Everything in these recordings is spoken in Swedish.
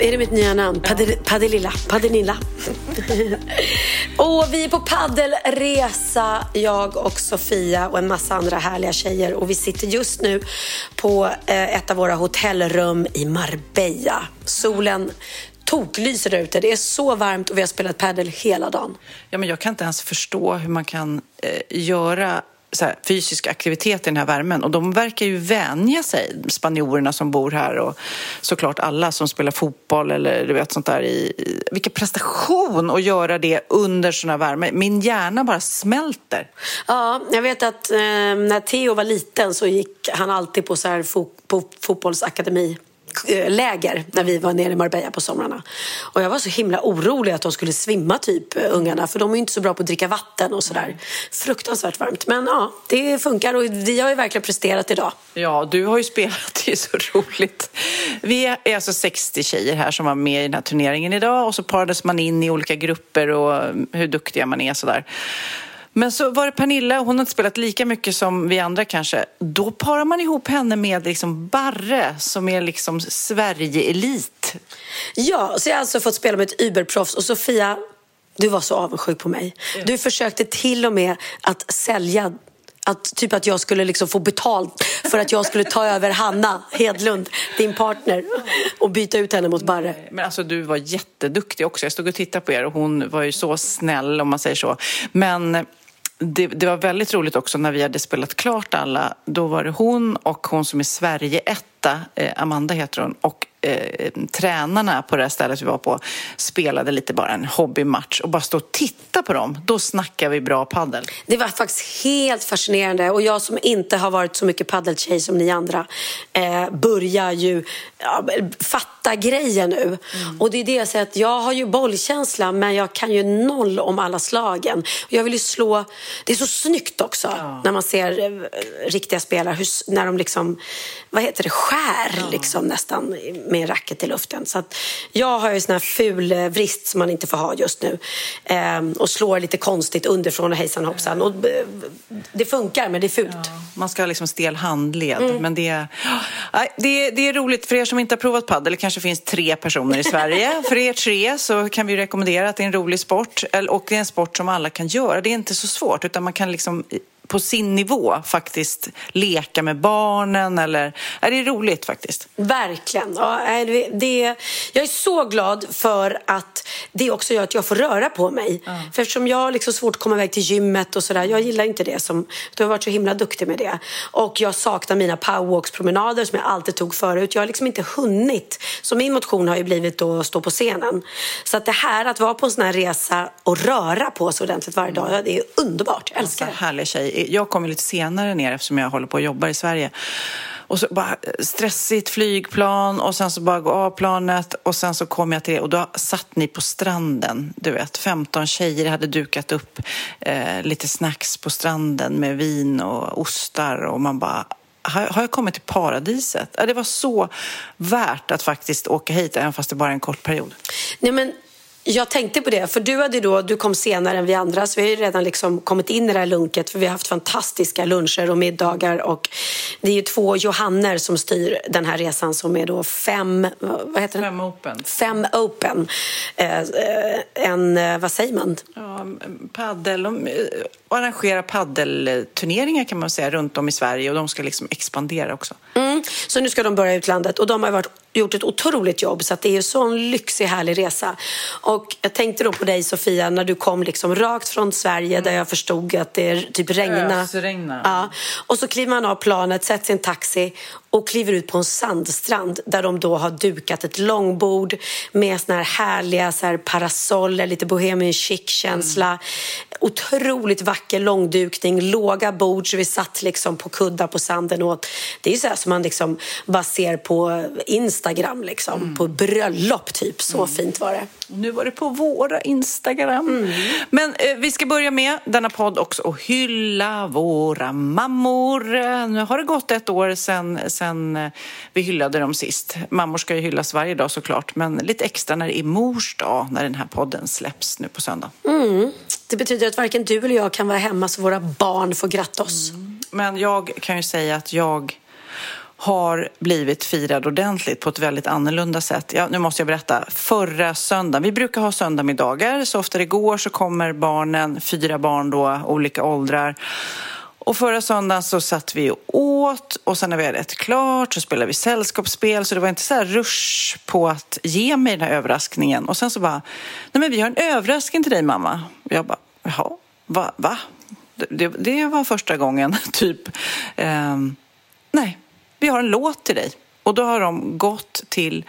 Är det mitt nya namn? Padel, Padelilla. Padenilla. och vi är på paddelresa, jag och Sofia och en massa andra härliga tjejer. Och vi sitter just nu på eh, ett av våra hotellrum i Marbella. Solen toklyser där ute. Det är så varmt och vi har spelat paddel hela dagen. Ja, men jag kan inte ens förstå hur man kan eh, göra här, fysisk aktivitet i den här värmen. Och de verkar ju vänja sig, spanjorerna som bor här och såklart alla som spelar fotboll eller du vet sånt där. I, vilken prestation att göra det under sån här värme. Min hjärna bara smälter. Ja, jag vet att eh, när Theo var liten så gick han alltid på, så här fo på fotbollsakademi Eh, läger när vi var nere i Marbella på somrarna. Och jag var så himla orolig att de skulle svimma typ eh, ungarna för de är ju inte så bra på att dricka vatten och sådär. Fruktansvärt varmt. Men ja, det funkar och vi har ju verkligen presterat idag. Ja, du har ju spelat, det är så roligt. Vi är alltså 60 tjejer här som var med i den här turneringen idag och så parades man in i olika grupper och mm, hur duktiga man är sådär. Men så var det Pernilla, hon har inte spelat lika mycket som vi andra kanske. Då parar man ihop henne med liksom Barre som är liksom Sverige-elit. Ja, så jag har alltså fått spela med ett überproffs och Sofia, du var så avundsjuk på mig. Du försökte till och med att sälja att, typ att jag skulle liksom få betalt för att jag skulle ta över Hanna Hedlund, din partner, och byta ut henne mot Barre. Men alltså du var jätteduktig också. Jag stod och tittade på er och hon var ju så snäll om man säger så. Men det, det, var väldigt roligt också när vi hade spelat klart alla. Då var det hon och hon som är Sverige-etta, eh, Amanda heter hon, och eh, tränarna på det här stället vi var på spelade lite bara en hobbymatch och bara stå och titta på dem. Då snackar vi bra paddel. Det var faktiskt helt fascinerande och jag som inte har varit så mycket paddeltjej som ni andra eh, börjar ju ja, fatta grejen nu. Mm. Och det är det jag säger att jag har ju bollkänsla men jag kan ju noll om alla slagen. Jag vill ju slå, det är så snyggt också ja. när man ser eh, riktiga spelare, hur, när de liksom, vad heter det, skär ja. liksom nästan med en racket i luften. Så jag har ju sån här ful eh, vrist som man inte får ha just nu. Ehm, och slår lite konstigt underifrån och hejsan hoppsan. Och eh, det funkar, men det är fult. Ja, man ska ha liksom stel handled. Mm. Men det, det, det är roligt för er som inte har provat padel. Det kanske finns tre personer i Sverige. för er tre så kan vi rekommendera att det är en rolig sport. Och det är en sport som alla kan göra. Det är inte så svårt, utan man kan liksom på sin nivå faktiskt leka med barnen. Eller, är det är roligt faktiskt. Verkligen. Ja, det, jag är så glad för att det också gör att jag får röra på mig. Mm. För eftersom jag har liksom svårt att komma iväg till gymmet och sådär. Jag gillar inte det. Som, du har varit så himla duktig med det. Och jag saknar mina powerwalks-promenader som jag alltid tog förut. Jag har liksom inte hunnit. Så min motion har ju blivit att stå på scenen. Så att det här att vara på en sån här resa och röra på sig ordentligt varje dag. Det är underbart. Jag älskar det. Härlig tjej jag kom lite senare ner eftersom jag håller på och jobbar i Sverige. Och så bara stressigt flygplan och sen så bara gå av planet och sen så kom jag till det och då satt ni på stranden, du vet, 15 tjejer hade dukat upp eh, lite snacks på stranden med vin och ostar och man bara har jag kommit till paradiset? Det var så värt att faktiskt åka hit, även fast det bara är en kort period. Nej, men jag tänkte på det, för du, hade då, du kom senare än vi andra så vi har ju redan liksom kommit in i det här lunket för vi har haft fantastiska luncher och middagar och det är ju två Johanner som styr den här resan som är då fem, vad heter Fem Open. Fem Open. Eh, eh en, eh, vad säger man? Ja, paddel, de eh, arrangerar paddelturneringar kan man säga runt om i Sverige och de ska liksom expandera också. Mm, så nu ska de börja utlandet och de har varit gjort ett otroligt jobb så att det är en sån lyxig härlig resa. Och jag tänkte då på dig Sofia när du kom liksom rakt från Sverige mm. där jag förstod att det typ regna. Ösregna. Ja. Och så kliver man av planet, sätter sig i en taxi och kliver ut på en sandstrand där de då har dukat ett långbord med såna här härliga så här parasoller, lite bohemian chic-känsla. Mm. Otroligt vacker långdukning, låga bord så vi satt liksom på kuddar på sanden och det är så här som man liksom bara ser på Instagram liksom, mm. på bröllop typ. Så mm. fint var det. Nu var det på våra Instagram. Mm. Men eh, vi ska börja med denna podd också och hylla våra mammor. Nu har det gått ett år sedan sen eh, vi hyllade dem sist. Mammor ska ju hyllas varje dag såklart, men lite extra när det är mors dag, när den här podden släpps nu på söndag. Mm. Det betyder att varken du eller jag kan vara hemma så våra barn får gratta oss. Mm. Men jag kan ju säga att jag har blivit firad ordentligt på ett väldigt annorlunda sätt. Ja, nu måste jag berätta. Förra söndagen, vi brukar ha söndagsmiddagar. så ofta det går så kommer barnen, fyra barn då, olika åldrar. Och förra söndagen så satt vi och åt och sen när vi hade ätit klart så spelade vi sällskapsspel så det var inte så här rush på att ge mig den här överraskningen. Och sen så bara, nej men vi har en överraskning till dig mamma. Och jag bara, jaha, va? va? Det, det var första gången, typ. Ehm, nej, vi har en låt till dig. Och då har de gått till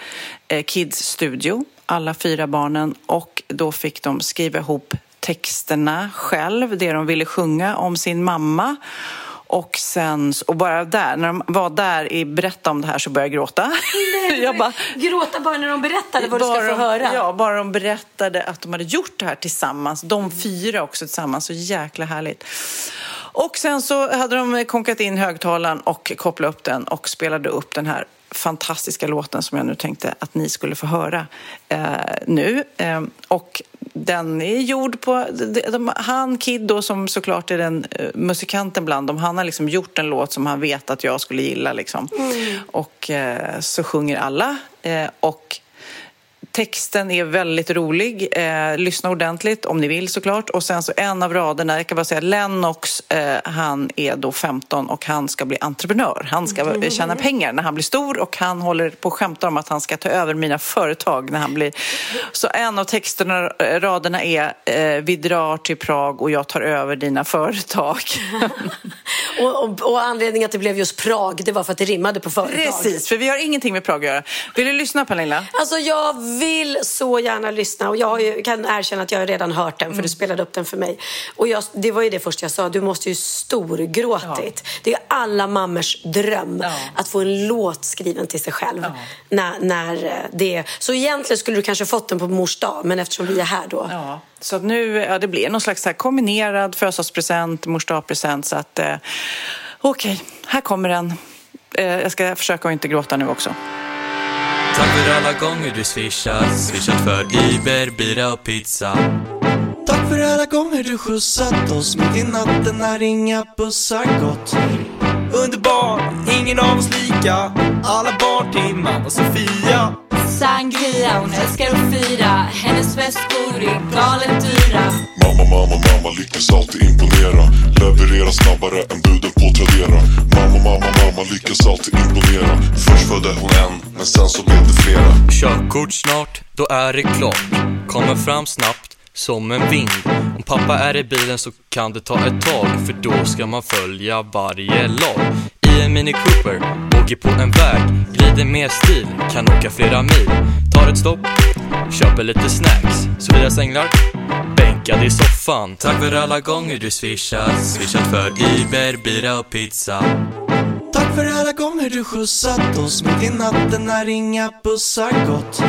eh, Kids studio, alla fyra barnen, och då fick de skriva ihop texterna själv, det de ville sjunga om sin mamma. Och sen, och bara där, när de var där i berätta om det här så började jag gråta. Nej, jag bara, gråta bara när de berättade vad du ska få höra? Ja, bara de berättade att de hade gjort det här tillsammans. De fyra också tillsammans, så jäkla härligt. Och sen så hade de konkat in högtalaren och kopplat upp den och spelade upp den här fantastiska låten som jag nu tänkte att ni skulle få höra eh, nu. Eh, och den är gjord på... De, de, han, Kid, då, som såklart är den uh, musikanten bland dem, han har liksom gjort en låt som han vet att jag skulle gilla. Liksom. Mm. Och uh, så sjunger alla. Uh, och Texten är väldigt rolig. Eh, lyssna ordentligt om ni vill såklart. Och sen så en av raderna, jag kan bara säga Lennox, eh, han är då 15 och han ska bli entreprenör. Han ska mm. tjäna pengar när han blir stor och han håller på att skämta om att han ska ta över mina företag när han blir... Så en av texterna, eh, raderna är eh, Vi drar till Prag och jag tar över dina företag. och, och, och anledningen att det blev just Prag, det var för att det rimmade på företag. Precis, för vi har ingenting med Prag att göra. Vill du lyssna Pernilla? Alltså jag vill så gärna lyssna och jag kan erkänna att jag redan hört den för mm. du spelade upp den för mig. Och jag, det var ju det första jag sa, du måste ju storgråtit. Ja. Det är alla mammors dröm ja. att få en låt skriven till sig själv. Ja. När, när eh, det Så egentligen skulle du kanske fått den på mors dag, men eftersom vi är här då. Ja. Så nu, ja, det blir någon slags här kombinerad födelsedagspresent, mors dag-present. Så att, eh, okej, okay, här kommer den. Eh, jag ska försöka att inte gråta nu också. Tack för alla gånger du swishat. Swishat för Iber, bira och pizza. Tack för alla gånger du skjutsat oss mitt i natten när inga bussar gått. Underbar, ingen av oss lika. Alla barn till mamma Sofia. Sangria, hon älskar att fira. Hennes väskor är galet dyra. Mamma, mamma, mamma lyckas alltid imponera. Leverera snabbare än buden på Tradera. Mamma, mamma, mamma lyckas alltid imponera. Först födde hon en, men sen så blev det flera. Körkort snart, då är det klart. Kommer fram snabbt som en vind. Om pappa är i bilen så kan det ta ett tag För då ska man följa varje lag i en Mini Cooper, åker på en väg Glider med stil, kan åka flera mil. Tar ett stopp, köper lite snacks Sofias änglar, bänkad i soffan. Tack för alla gånger du swishat Swishat för Iber, bira och pizza. Tack för alla gånger du skjutsat oss mitt i natten när inga bussar gått.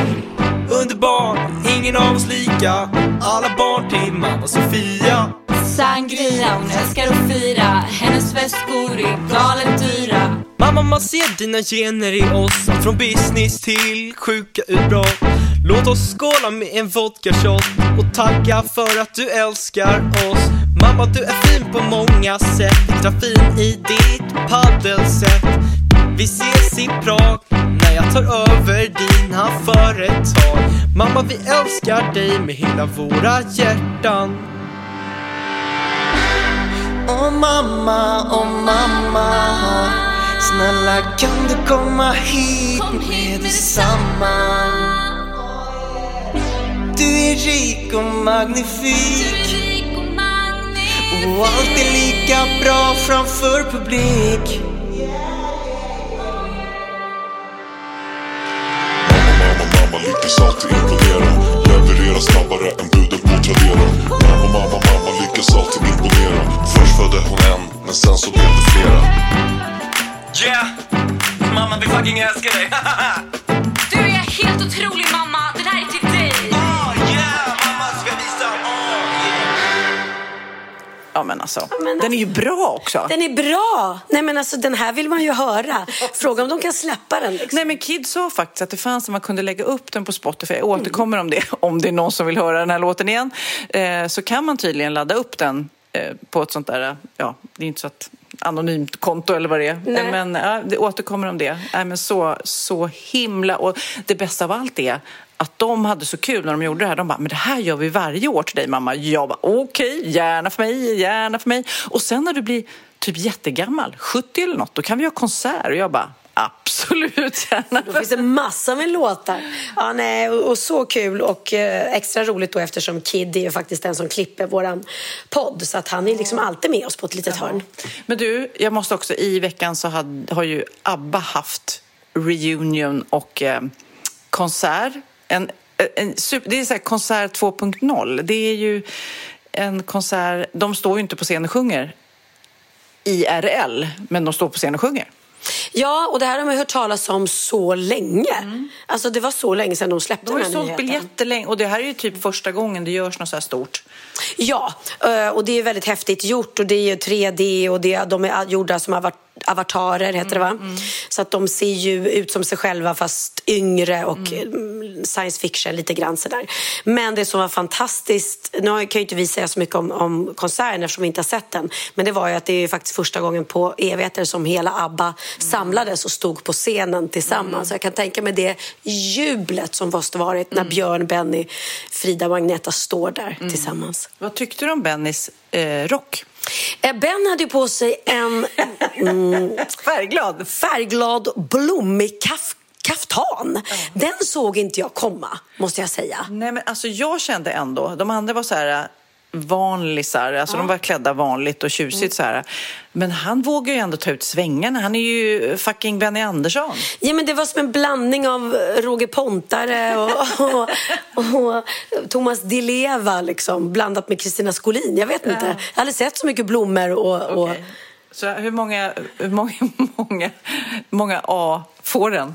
Underbar, ingen av oss lika. Alla barn till mamma Sofia. Sangria, hon älskar att fira. Hennes väskor är galet dyra. Mamma, man ser dina gener i oss. Från business till sjuka utbrott. Låt oss skåla med en vodka shot och tacka för att du älskar oss. Mamma, du är fin på många sätt, extra fin i ditt paddelsätt. Vi ses i Prag när jag tar över dina företag. Mamma, vi älskar dig med hela våra hjärtan. Åh mamma, åh mamma. Snälla kan du komma hit? Med detsamma. Du är rik och magnifik. Och allt är lika bra framför publik Lyckas alltid imponera. Leverera snabbare än buden på Tradera. Mamma, mamma, mamma lyckas alltid imponera. Först födde hon en, men sen så blev det flera. Yeah! Mamma vi fucking älskar dig! Du är helt otrolig mamma, Ja, men alltså. men Den är ju bra också. Den är bra! Nej men alltså den här vill man ju höra. Fråga om de kan släppa den liksom. Nej men Kid sa faktiskt att det fanns att man kunde lägga upp den på Spotify. Jag återkommer om det, om det är någon som vill höra den här låten igen. Eh, så kan man tydligen ladda upp den eh, på ett sånt där, ja, det är inte så att anonymt konto eller vad det är. Nej. Eh, Men ja, det återkommer om det. Nej, men så, så himla... Och det bästa av allt är att de hade så kul när de gjorde det här. De bara, men det här gör vi varje år till dig mamma. Jag bara, okej, gärna för mig, gärna för mig. Och sen när du blir typ jättegammal, 70 eller något, då kan vi ha konsert. Och jag bara, absolut gärna. Då finns det massor med låtar. Ja, nej, och, och så kul och eh, extra roligt då eftersom Kid är faktiskt den som klipper våran podd. Så att han är liksom alltid med oss på ett litet hörn. Men du, jag måste också, i veckan så had, har ju ABBA haft reunion och eh, konsert. En, en, det är så konsert 2.0. Det är ju en konsert, de står ju inte på scen och sjunger IRL, men de står på scen och sjunger. Ja, och det här har man hört talas om så länge. Alltså det var så länge sedan de släppte De har ju den här sålt nyheten. biljetter länge och det här är ju typ första gången det görs något så här stort. Ja, eh, och det är väldigt häftigt gjort och det är ju 3D och det, de är gjorda som avat- avatarer, heter det va? Så att de ser ju ut som sig själva fast yngre och mm. science fiction lite grann sådär. Men det som var fantastiskt, nu kan ju inte vi säga så mycket om, om konserten eftersom vi inte har sett den, men det var ju att det är ju faktiskt första gången på evigheter som hela ABBA samlades och stod på scenen tillsammans. Så jag kan tänka mig det jublet som måste varit när Björn, Benny, Frida och Agneta står där tillsammans. Vad tyckte du om Bennys eh, rock? Eh, Ben hade ju på sig en mm, Färgglad. färgglad, blommig kaf- kaftan. Den såg inte jag komma, måste jag säga. Nej, men alltså jag kände ändå, de andra var så här vanlisar, alltså de var klädda vanligt och tjusigt så här. Men han vågar ju ändå ta ut svängarna, han är ju fucking Benny Andersson. Ja, men det var som en blandning av Roger Pontare och, och, och Thomas Di Leva liksom, blandat med Kristina Skolin. Jag vet inte. Jag hade aldrig sett så mycket blommor och... Okej. Så hur många, hur många, många, många A får den?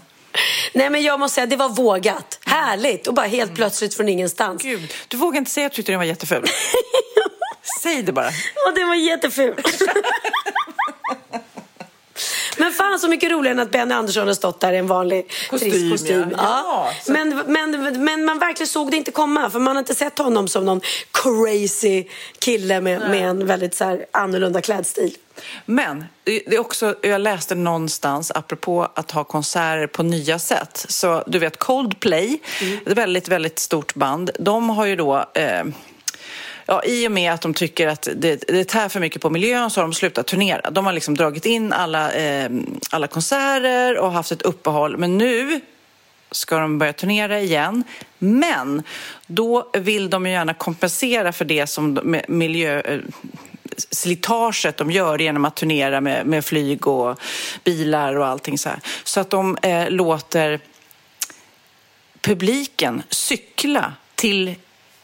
Nej, men jag måste säga, det var vågat. Härligt och bara helt plötsligt från ingenstans. Gud, du vågar inte säga att du tyckte den var jätteful. Säg det bara. Och den var jätteful. Men fan så mycket roligare än att Benny Andersson har stått där i en vanlig Kostym, trist kostym. ja. Ja, men, men, men man verkligen såg det inte komma för man har inte sett honom som någon crazy kille med, med en väldigt så här, annorlunda klädstil. Men det är också, jag läste någonstans, apropå att ha konserter på nya sätt. Så du vet Coldplay, ett väldigt, väldigt stort band. De har ju då eh, Ja, I och med att de tycker att det, det tär för mycket på miljön så har de slutat turnera. De har liksom dragit in alla, eh, alla konserter och haft ett uppehåll. Men nu ska de börja turnera igen. Men då vill de ju gärna kompensera för det som de- miljö eh, slitaget de gör genom att turnera med, med flyg och bilar och allting så här. Så att de eh, låter publiken cykla till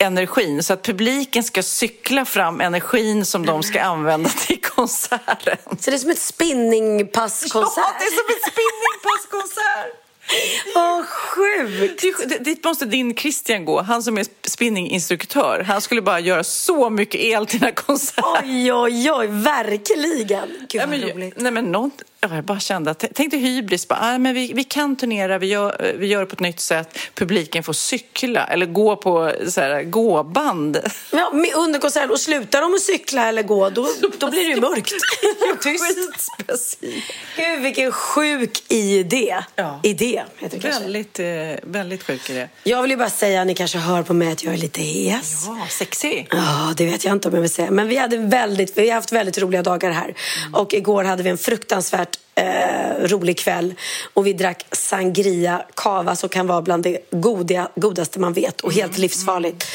energin så att publiken ska cykla fram energin som de ska använda till konserten. Så det är som ett spinningpasskonsert. Ja, det är som en spinningpasskonsert! Vad sjukt! Dit måste din Christian gå, han som är spinninginstruktör. Han skulle bara göra så mycket el till den här konserten. Oj, oj, oj, verkligen. Gud, vad men, roligt. nej, men något, jag bara kände att, tänk dig hybris, bara, ah, men vi, vi kan turnera, vi gör, vi gör det på ett nytt sätt, publiken får cykla eller gå på så här, gåband. Ja, under konserten. Och slutar de att cykla eller gå, då, då blir det ju mörkt. Tyst. Gud, vilken sjuk idé. Ja. Idé, heter det kanske. Väldigt, eh, väldigt sjuk det. Jag vill ju bara säga, ni kanske hör på mig att jag är lite hes. Ja, sexy. Ja, det vet jag inte om jag vill säga. Men vi, hade väldigt, vi har haft väldigt roliga dagar här. Och igår hade vi en fruktansvärt eh, rolig kväll. Och vi drack sangria, cava som kan vara bland det godiga, godaste man vet. Och helt livsfarligt.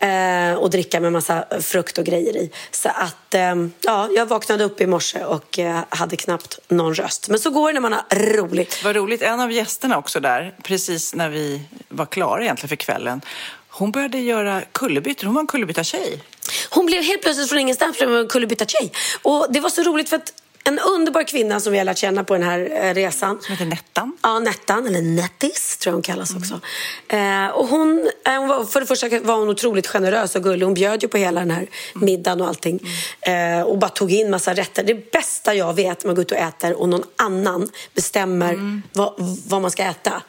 Eh, och dricka med massa frukt och grejer i. Så att, eh, ja, jag vaknade upp i morse och eh, hade knappt någon röst. Men så går det när man har roligt. Vad roligt, en av gästerna också där, precis när vi var klara egentligen för kvällen, hon började göra kullerbyttor. Hon var en kullerbyttartjej. Hon blev helt plötsligt från ingenstans en kullerbytta tjej. Och det var så roligt för att en underbar kvinna som vi har lärt känna på den här eh, resan. Som heter Nettan. Ja, Nettan, eller Nettis tror jag hon kallas också. Eh, och hon, eh, hon var, för det första var hon otroligt generös och gullig. Hon bjöd ju på hela den här middagen och allting. Eh, och bara tog in massa rätter. Det bästa jag vet när man går ut och äter och någon annan bestämmer vad, vad man ska äta.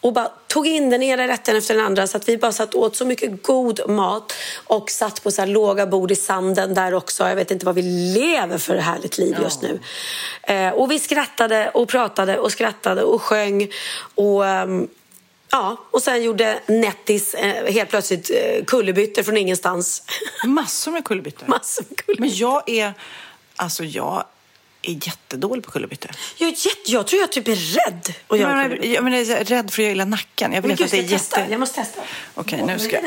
Och bara tog in den ena rätten efter den andra så att vi bara satt åt så mycket god mat och satt på så här låga bord i sanden där också. Jag vet inte vad vi lever för härligt liv just nu. Eh, och vi skrattade och pratade och skrattade och sjöng och ehm, Ja, och sen gjorde Nettis eh, helt plötsligt eh, kullerbyttor från ingenstans. Massor med kullerbyttor. Massor med kullerbyttor. Men jag är, alltså jag är jättedålig på kullerbyttor. Jag, är jätte, jag tror jag typ är rädd att göra Men, kullerbyttor. jag, men jag är rädd för att jag gillar nacken. Jag Men vet gud, att det är testa? jätte... Jag måste testa. Okej, Men nu ska jag...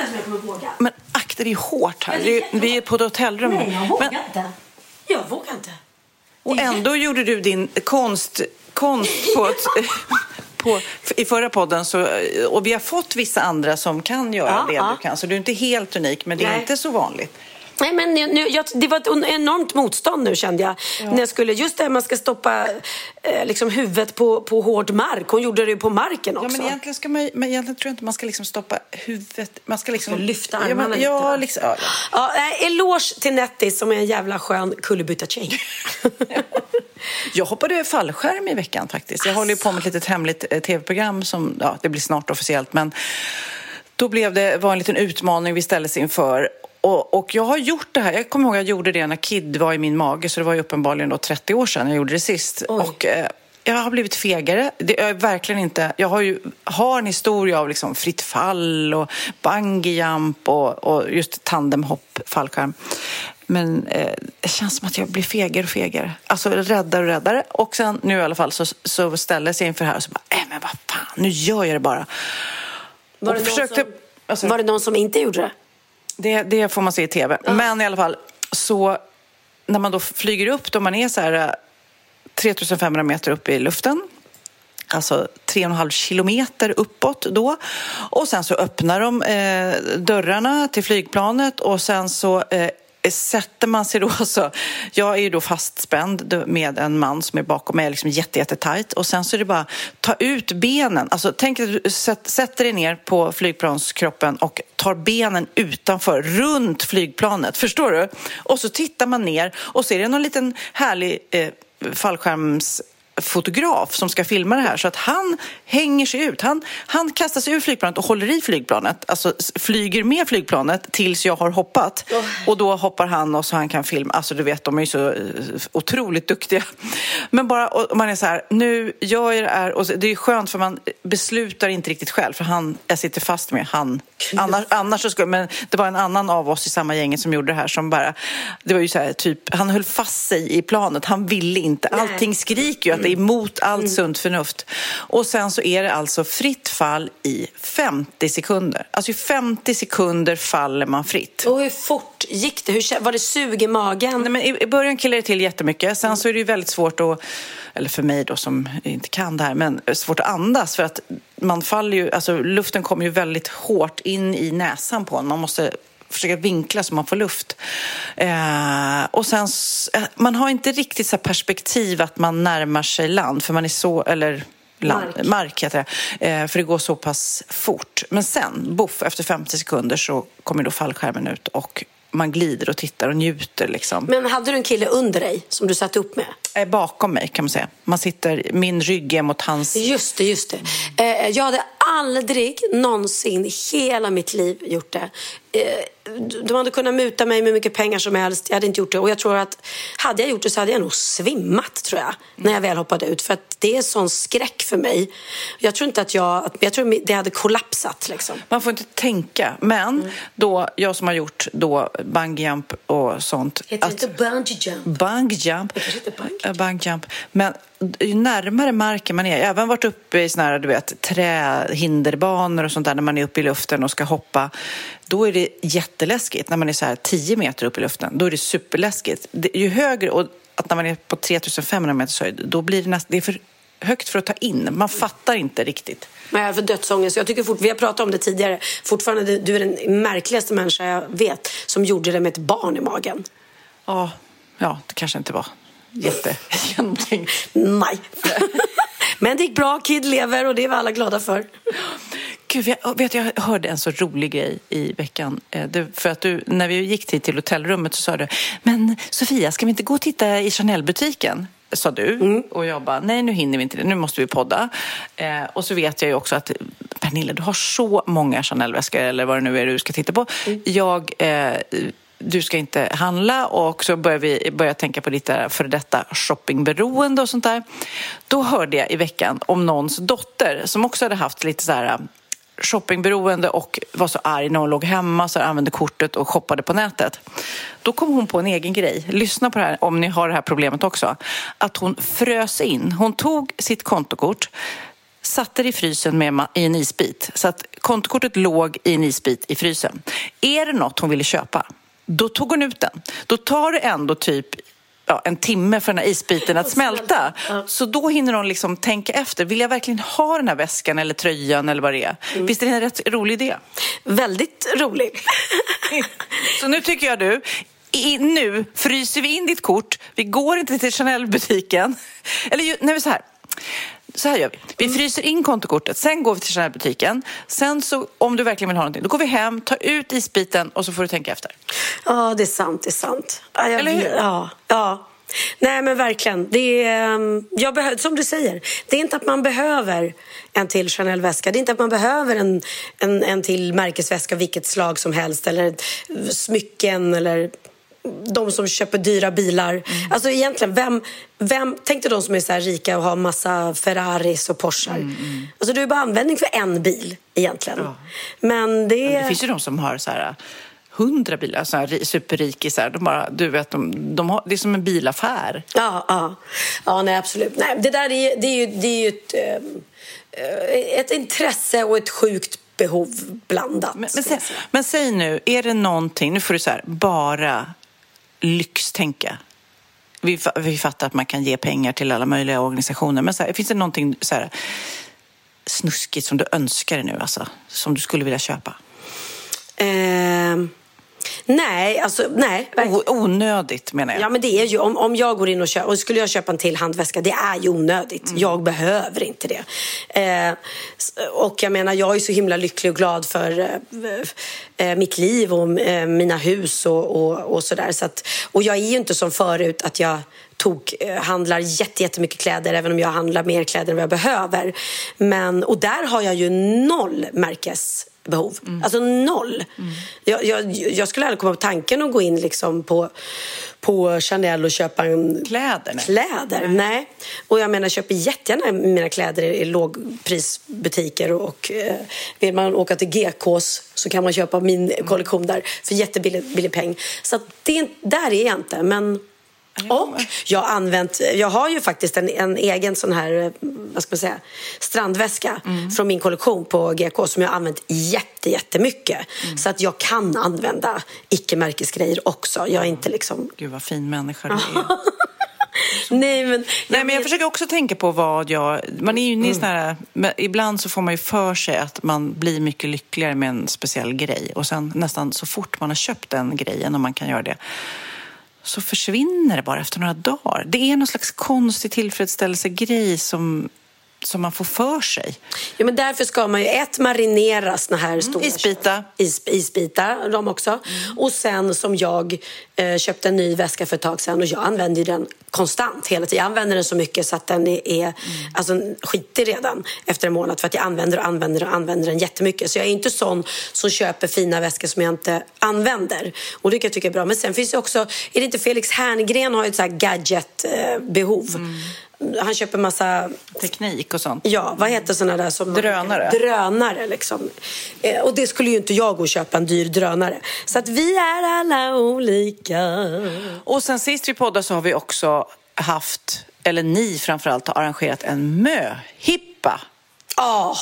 Men akta, är hårt här. Men jättehårt. vi är på ett hotellrum. Nej, jag vågar Men, inte. Jag vågar inte. och ändå gjorde du din konst, konst på ett, på, i förra podden. Så, och vi har fått vissa andra som kan göra Ja, det ja. du kan. Så du är inte helt unik, men det är Nej. inte så vanligt. Nej, men nu, jag, det var ett enormt motstånd nu kände jag. När jag skulle, just det, man ska stoppa eh, liksom huvudet på, på hård mark. Hon gjorde det ju på marken Ja, också. men egentligen, ska man, men egentligen tror jag inte man ska liksom stoppa huvudet. Man ska liksom... Lyfta ja, armarna men, lite, ja, liksom, ja, ja. Ja, nej, eloge till Nettis som är en jävla skön kullerbytta-tjej. Jag hoppade fallskärm i veckan faktiskt. Jag håller ju på med ett litet hemligt eh, tv-program som, ja, det blir snart officiellt, men då blev det, var en liten utmaning vi ställdes inför. Och, och jag har gjort det här, jag kommer ihåg att jag gjorde det när Kid var i min mage, så det var ju uppenbarligen då 30 år sedan jag gjorde det sist. Oj. Och, eh, jag har blivit fegare. Det, jag är verkligen inte... Jag har ju har en historia av liksom fritt fall och bungyjump och, och just tandemhopp, fallskärm. Men eh, det känns som att jag blir fegare och fegare. Alltså räddare och räddare. Och sen nu i alla fall så, så ställdes jag inför det här och så bara, äh, men vad fan, nu gör jag det bara. Var det, försökte, någon som, alltså, var det någon som inte gjorde det? Det, det får man se i tv. Men i alla fall, så när man då flyger upp, då man är så här eh, 3500 meter upp i luften, alltså 3,5 kilometer uppåt då. Och sen så öppnar de eh, dörrarna till flygplanet och sen så eh, sätter man sig då så, jag är ju då fastspänd med en man som är bakom mig, liksom jätte, jättetajt. Och sen så är det bara ta ut benen, alltså tänk att du sätter dig ner på flygplanskroppen och tar benen utanför, runt flygplanet, förstår du? Och så tittar man ner och så är det någon liten härlig eh, fallskärms fotograf som ska filma det här så att han hänger sig ut. Han, han kastar sig ur flygplanet och håller i flygplanet, alltså flyger med flygplanet tills jag har hoppat. Och då hoppar han och så han kan filma. Alltså du vet, de är ju så eh, otroligt duktiga. Men bara, och man är så här, nu gör jag det här. Och det är skönt för man beslutar inte riktigt själv för han, jag sitter fast med han. Annars, annars så skulle, men det var en annan av oss i samma gänget som gjorde det här som bara, det var ju så här, typ, han höll fast sig i planet. Han ville inte. Allting skriker ju att det är emot allt sunt förnuft. Och sen så är det alltså fritt fall i 50 sekunder. Alltså i 50 sekunder faller man fritt. Och hur fort gick det? Hur, var det sug i magen? Nej, men i, I början killar det till jättemycket. Sen så är det ju väldigt svårt att, eller för mig då som inte kan det här, men svårt att andas för att man faller ju, alltså luften kommer ju väldigt hårt in i näsan på en. Man måste försöka vinkla så man får luft. Eh, och sen, eh, man har inte riktigt så perspektiv att man närmar sig land för man är så, eller Land, Mark. mark heter det. Eh, för det går så pass fort. Men sen, boff, efter 50 sekunder så kommer då fallskärmen ut och man glider och tittar och njuter liksom. Men hade du en kille under dig som du satt upp med? Eh, bakom mig kan man säga. Man sitter, min rygg är mot hans... Just det, just det. Eh, jag hade aldrig någonsin i hela mitt liv gjort det. Eh, de hade kunnat muta mig med mycket pengar som helst. Jag hade inte gjort det. Och jag tror att hade jag gjort det så hade jag nog svimmat tror jag. När jag väl hoppade ut. För att det är sån skräck för mig. Jag tror inte att jag... att- Jag tror det hade kollapsat liksom. Man får inte tänka. Men då, jag som har gjort då bungyjump och sånt. Heter det inte bungee jump? Bungyjump. Bungee bungyjump. Men ju närmare marken man är, jag har även varit uppe i såna här, du vet, trähinderbanor och sånt där när man är uppe i luften och ska hoppa. Då är det jätteläskigt när man är så här 10 meter upp i luften. Då är det superläskigt. Det, ju högre, och att när man är på 3500 meters höjd, då blir det nästan, det är för högt för att ta in. Man fattar inte riktigt. Har för dödsångest. Jag tycker fort, vi har pratat om det tidigare. Fortfarande, du är den märkligaste människa jag vet som gjorde det med ett barn i magen. Ja, ja det kanske inte var jättegenomtänkt. Nej. Men det gick bra, Kid lever och det är vi alla glada för. Gud, jag, vet, jag hörde en så rolig grej i veckan. Eh, Det, för att du, när vi gick hit till hotellrummet så sa du, men Sofia, ska vi inte gå och titta i Chanel-butiken? Sa du. Och jag bara, nej nu hinner vi inte det, nu måste vi podda. Eh, och så vet jag ju också att Pernilla, du har så många Chanel-väskor eller vad det nu är du ska titta på. Jag... Eh, du ska inte handla och så börjar vi börja tänka på ditt före detta shoppingberoende och sånt där. Då hörde jag i veckan om någons dotter som också hade haft lite så här shoppingberoende och var så arg när hon låg hemma så använde kortet och shoppade på nätet. Då kom hon på en egen grej. Lyssna på det här om ni har det här problemet också. Att hon frös in. Hon tog sitt kontokort satte det i frysen med i en isbit. Så att kontokortet låg i en isbit i frysen. Är det något hon ville köpa, då tog hon ut den. Då tar det ändå typ ja, en timme för den här isbiten att smälta. Så då hinner hon liksom tänka efter. Vill jag verkligen ha den här väskan eller tröjan eller vad det är? Visst är det en rätt rolig idé? Väldigt rolig. Så nu tycker jag du, i, nu fryser vi in ditt kort. Vi går inte till Chanel-butiken. Eller nej, så här. Så här gör vi. Vi fryser in kontokortet, sen går vi till Chanel-butiken. Sen så, om du verkligen vill ha någonting, då går vi hem, tar ut isbiten och så får du tänka efter. Ja, det är sant. Det är sant. Ja, jag, Eller hur? Ja, ja. Nej, men verkligen. Det är, ehm, jag behö- som du säger, det är inte att man behöver en till Chanel-väska. Det är inte att man behöver en, en, en till märkesväska vilket slag som helst eller smycken eller de som köper dyra bilar. Mm. Alltså egentligen, vem, vem, tänk dig de som är så rika och har massa Ferraris och Porschar. Mm, Alltså du har bara användning för en bil egentligen. Men det... Det finns ju de som har så här hundra bilar, så här ri- superrikisar. De bara, du vet, de, de har, det är som en bilaffär. Ja, ja. ja nej, absolut. Nej, det där är, det är ju, det är ju ett, eh, ett intresse och ett sjukt behov blandat. Men, men, säg, men säg nu, är det någonting, nu får du så här, bara lyxtänka. Vi, vi fattar att man kan ge pengar till alla möjliga organisationer, men så här, finns det någonting så här, snuskigt som du önskar dig nu, alltså, som du skulle vilja köpa? Ehm, nej, alltså nej. O, onödigt menar jag. Ja, men det är ju, om, om jag går in och köper, och skulle jag köpa en till handväska, det är ju onödigt. Mm. Jag behöver inte det. Eh, och jag menar, jag är så himla lycklig och glad för eh, eh, mitt liv och eh, mina hus och, och, och sådär. Så att, och jag är ju inte som förut att jag tog, eh, handlar jätte, jättemycket kläder även om jag handlar mer kläder än vad jag behöver. Men, och där har jag ju noll märkesbehov. Alltså noll. Jag, jag, jag skulle aldrig komma på tanken att gå in liksom på, på Chanel och köpa en Kläder, kläder. Nej. Och jag menar, köper jättegärna mina kläder i lågprisbutiker och eh, vill man åka till GKs så kan man köpa min kollektion där för jättebillig billig peng. Så det, är- där är jag inte. Men och jag har använt, jag har ju faktiskt en, en egen sån här, eh, vad ska man säga, strandväska från min kollektion på GK som jag har använt jätte, jättemycket. Så att jag kan använda icke-märkesgrejer också. Jag är inte liksom, Gud vad fin människa du är. nej men. Nej, men jag försöker också tänka på vad jag... Man är ju inne i sån här, men ibland så får man ju för sig att man blir mycket lyckligare med en speciell grej. Och sen nästan så fort man har köpt den grejen, om man kan göra det, så försvinner det bara efter några dagar. Det är någon slags konstig tillfredsställelsegrej som som man får för sig. Ja, men därför ska man ju ett marinera såna här stora isbita. is, isbitar, de också. Och sen som jag eh, köpte en ny väska för ett tag sedan och jag använder den konstant hela tiden. Jag använder den så mycket så att den är, är alltså, skitig redan efter en månad för att jag använder och använder och använder den jättemycket. Så jag är inte sån som köper fina väskor som jag inte använder. Och det kan jag tycka är bra. Men sen finns det också, är det inte Felix Herngren har ju ett så här gadget-behov. Han köper massa Teknik och sånt. Ja, vad heter såna där som... Drönare. Drönare, liksom. Eh, och det skulle ju inte jag gå och köpa en dyr drönare. Så att vi är alla olika. Och sen sist vi poddade så har vi också haft, eller ni framförallt, har arrangerat en möhippa. Ja,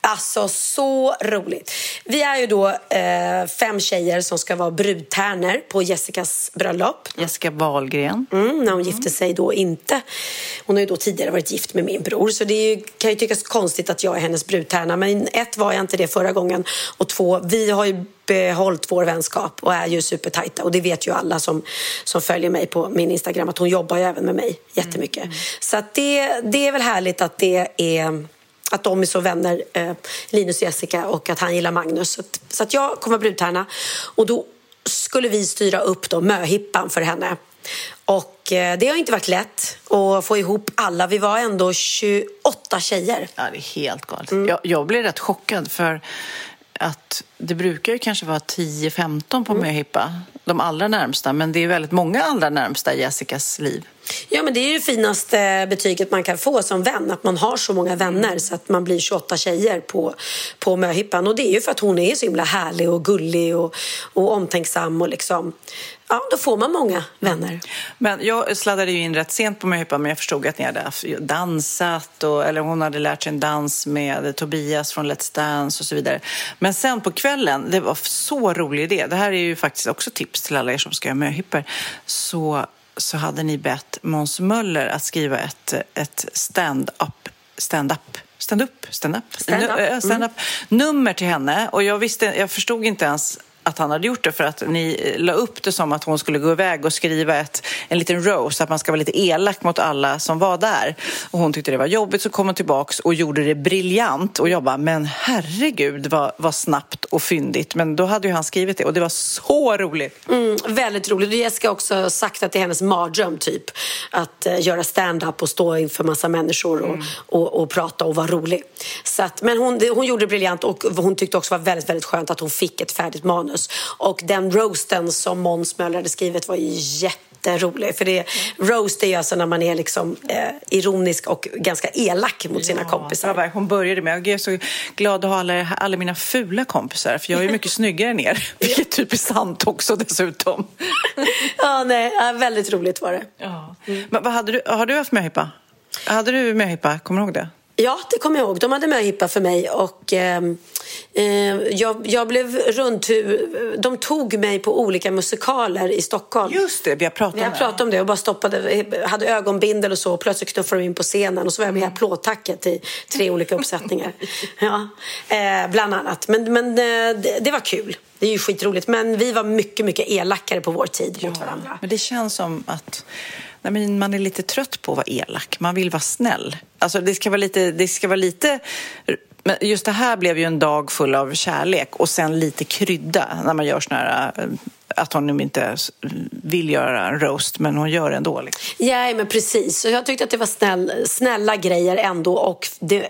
alltså så roligt. Vi är ju då eh, fem tjejer som ska vara brudtärnor på Jessicas bröllop. Jessica Wahlgren. Mm, när hon gifte sig då inte. Hon har ju då tidigare varit gift med min bror så det ju, kan ju tyckas konstigt att jag är hennes brudtärna. Men ett var jag inte det förra gången och två, vi har ju behållit vår vänskap och är ju supertajta och det vet ju alla som, som följer mig på min Instagram att hon jobbar ju även med mig jättemycket. Så att det, det är väl härligt att det är att de är så vänner, eh, Linus och Jessica, och att han gillar Magnus. Så att, så att jag kommer vara brudtärna. Och då skulle vi styra upp då möhippan för henne. Och eh, det har inte varit lätt att få ihop alla. Vi var ändå 28 tjejer. Ja, det är helt galet. Jag, jag blev rätt chockad för att det brukar ju kanske vara 10-15 på möhippa, de allra närmsta, men det är väldigt många allra närmsta i Jessicas liv. Ja, men det är ju det finaste eh, betyget man kan få som vän, att man har så många vänner så att man blir 28 tjejer på, på möhippan. Och det är ju för att hon är så himla härlig och gullig och, och omtänksam och liksom, ja, då får man många vänner. Men jag sladdade ju in rätt sent på möhippan, men jag förstod att ni hade dansat, och, eller hon hade lärt sig en dans med Tobias från Let's Dance och så vidare. Men sen på kvällen, det var så rolig idé, det här är ju faktiskt också tips till alla er som ska göra möhippor, så så hade ni bett Måns Möller att skriva ett, ett stand-up, stand-up, stand-up, stand-up, Stand-up. Nu- äh, stand-up nummer till henne. Och jag, visste, jag förstod inte ens att han hade gjort det för att ni la upp det som att hon skulle gå iväg och skriva ett, en liten roast, att man ska vara lite elak mot alla som var där. Och hon tyckte det var jobbigt så kom hon tillbaks och gjorde det briljant och jag bara, men herregud vad, vad snabbt och fyndigt. Men då hade ju han skrivit det och det var så roligt. Mm, väldigt roligt. Och Jessica har också sagt att det är hennes mardröm typ. Att eh, göra stand-up och stå inför massa människor och, och, och prata och vara rolig. Så att, men hon, det- hon gjorde det briljant och hon tyckte också var väldigt, väldigt skönt att hon fick ett färdigt manus. Och den roasten som Måns Möller hade skrivit var ju jätterolig. För det, roast är ju alltså när man är liksom eh, ironisk och ganska elak mot sina kompisar. Ja, verkligen. hon började med, jag är så glad att ha alla, alla mina fula kompisar för jag är mycket snyggare än er. Vilket typ är sant också dessutom. ja, nej, ja, väldigt roligt var det. Ja. Men vad hade du, har du haft möhippa? Hade du möhippa? Kommer du ihåg det? Ja, det kommer jag ihåg. De hade möhippa för mig och ehm, eh, jag, jag blev runt... De tog mig på olika musikaler i Stockholm. Just det, vi har pratat om Jag det. pratade om det och bara stoppade, hade ögonbindel och så och plötsligt knuffade de in på scenen och så var jag med i applådtacket i tre olika uppsättningar. ja, eh, bland annat. Men, men eh, det, det var kul. Det är ju skitroligt. Men vi var mycket, mycket elakare på vår tid mot varandra. Men det känns som att nej, men man är lite trött på att vara elak. Man vill vara snäll. Alltså, det ska vara lite... Det ska vara lite men just det här blev ju en dag full av kärlek och sen lite krydda när man gör såna här... Eh, att hon inte vill göra en roast, men hon gör det ändå. Liksom. Ja, men precis. Jag tyckte att det var snäll, snälla grejer ändå. Och det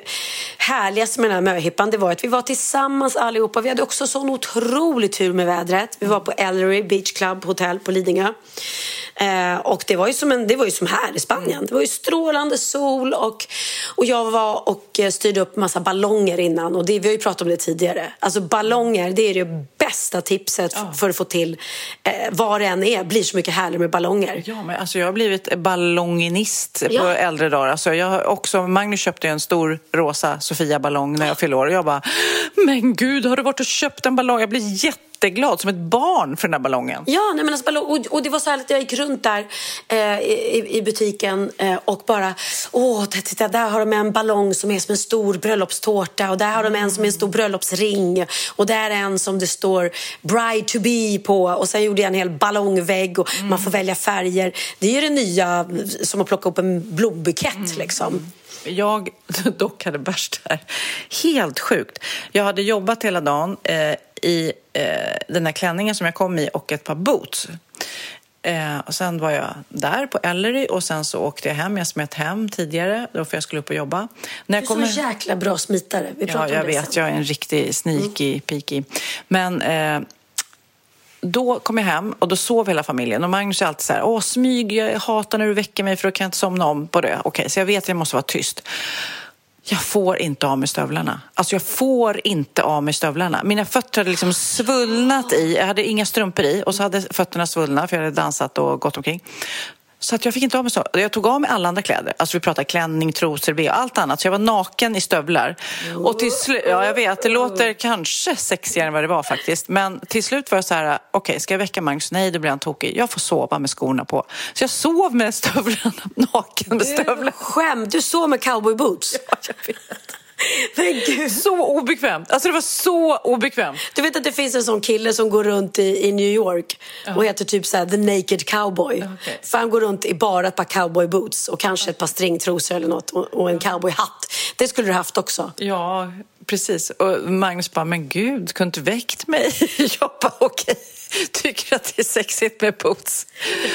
härligaste med den här möhippan det var att vi var tillsammans allihopa. Vi hade också sån otrolig tur med vädret. Vi var på Ellery Beach Club Hotel på Lidingö. Eh, och det var, ju som en, det var ju som här i Spanien. Det var ju strålande sol och, och jag var och eh, styrde upp massa ballonger innan. Och det, vi har ju pratat om det tidigare. Alltså ballonger, det är det bästa tipset f- för att få till eh, vad det än är. blir så mycket härligare med ballonger. Ja, men alltså jag har blivit ballonginist på Ja. äldre dagar. Alltså jag har också, Magnus köpte en stor rosa Sofia-ballong när jag fyllde år och jag bara, men gud, har du varit och köpt en ballong? Jag blir jätteglad, som ett barn för den här ballongen. Ja, nej men alltså, ballong, och, och det var så härligt. Jag gick runt där eh, i, i butiken eh, och bara, åh, titta, där har de en ballong som är som en stor bröllopstårta och där har de en som är en stor bröllopsring och där är en som det står bride to be på och sen gjorde jag en hel ballongvägg och man får välja färger. Det är ju det nya som att plocka upp en blombukett liksom. Jag dock hade värsta här. Helt sjukt. Jag hade jobbat hela dagen eh, i eh, den här klänningen som jag kom i och ett par boots. Eh, och sen var jag där på Ellery och sen så åkte jag hem. Jag smet hem tidigare då för jag skulle upp och jobba. När jag Du är kommer... så jäkla bra smitare. Vi pratar Ja, om jag det vet. sen. Jag är en riktig sneaky, peaky. Men eh, då kom jag hem och då sov hela familjen. Och Magnus är alltid så här, åh smyg, jag hatar när du väcker mig för då kan jag inte somna om på det. Okej, så jag vet att jag måste vara tyst. Jag får inte av mig stövlarna. Alltså jag får inte av mig stövlarna. Mina fötter hade liksom svullnat i. Jag hade inga strumpor i och så hade fötterna svullnat för jag hade dansat och gått omkring. Så att jag fick inte av mig så. Jag tog av mig alla andra kläder. Alltså vi pratar klänning, trosor, bh, allt annat. Så jag var naken i stövlar. Och till slut, ja jag vet, det låter kanske sexigare än vad det var faktiskt. Men till slut var jag så här, okej ska jag väcka Magnus? Nej, då blir han tokig. Jag får sova med skorna på. Så jag sov med stövlarna, naken med stövlarna. Skämt, du sov med cowboyboots. Ja, jag vet. Men gud. Så obekvämt. Alltså det var så obekvämt. Du vet att det finns en sån kille som går runt i, i New York och heter typ så här, The Naked Cowboy. Okej. För han går runt i bara ett par cowboyboots och kanske ett par stringtrosor eller något och, och en cowboyhatt. Det skulle du haft också. Ja, precis. Och Magnus bara, men gud, kunde inte väckt mig. Jag bara, okej. Tycker att det är sexigt med boots.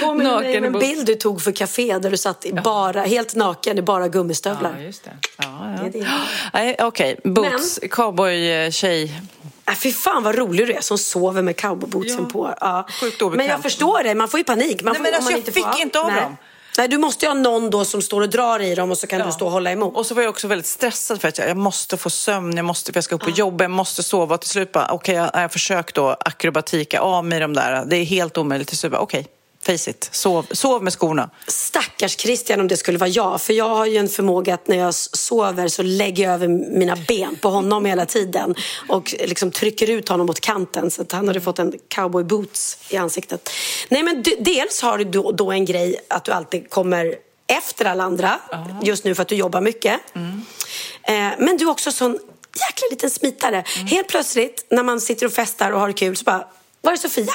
Påminner mig om en bild du tog för café där du satt bara, helt naken i bara gummistövlar. Ja, just det. Ja, Det ja. det. Nej, okej. Boots, cowboy-tjej. Äh, fy fan vad rolig du är som sover med cowboybootsen Ja. på. Ja. Men jag förstår dig, man får ju panik. Man Nej, får, men alltså, man jag inte får fick inte av Nej. dem. Nej, du måste ju ha någon då som står och drar i dem och så kan Ja. du stå och hålla emot. Och så var jag också väldigt stressad för att jag, jag måste få sömn, jag, måste, för jag ska upp och jobba, jag måste sova. Till slut bara, okej, jag, jag har försökt då akrobatika av mig de där. Det är helt omöjligt. Till slut bara, okej, face it. Sov, sov med skorna. Stackars Christian om det skulle vara jag. För jag har ju en förmåga att när jag sover så lägger jag över mina ben på honom hela tiden. Och liksom trycker ut honom mot kanten så att han hade fått en cowboy boots i ansiktet. Nej men dels har du då, en grej att du alltid kommer efter alla andra. Just nu för att du jobbar mycket. Eh, men du är också sån jäkla liten smitare. Helt plötsligt när man sitter och festar och har kul så bara, var är Sofia?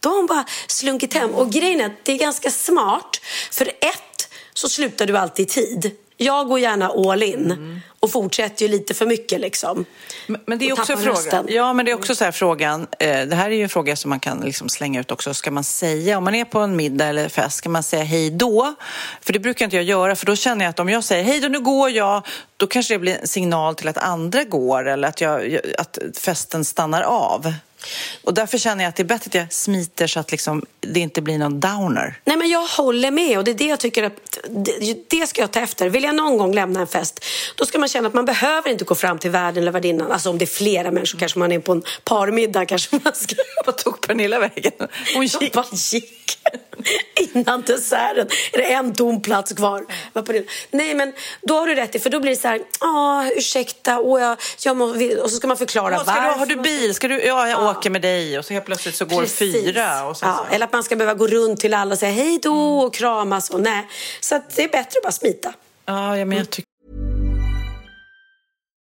Då har hon bara slunkit hem. Och grejen är att det är ganska smart. För ett, så slutar du alltid i tid. Jag går gärna all in och fortsätter ju lite för mycket liksom. Men, men det är också frågan. rösten. Ja, men det är också så här frågan. Eh, det här är ju en fråga som man kan liksom slänga ut också. Ska man säga, om man är på en middag eller fest, ska man säga hej då? För det brukar inte jag göra, för då känner jag att om jag säger hej då, nu går jag, då kanske det blir en signal till att andra går eller att, jag, att festen stannar av. Och därför känner jag att det är bättre att jag smiter så att liksom, det inte blir någon downer. Nej men jag håller med och det är det jag tycker att det ska jag ta efter. Vill jag någon gång lämna en fest då ska man känna att man behöver inte gå fram till värden eller värdinnan. Alltså om det är flera människor kanske man är på en parmiddag kanske man ska. Vad tog Pernilla vägen? Hon gick. bara gick. Innan desserten är det en tom plats kvar. Nej men då har du rätt i för då blir det så här, ja ursäkta, och, jag, jag må, och så ska man förklara Ja, ska du, varför. har du bil? Ska du, ja, jag åker med dig. Och så helt plötsligt så går Precis. fyra. Och sen ja, så. Eller att man ska behöva gå runt till alla och säga hej då och kramas och nej. Så det är bättre att bara smita. Ja, ja, men jag tycker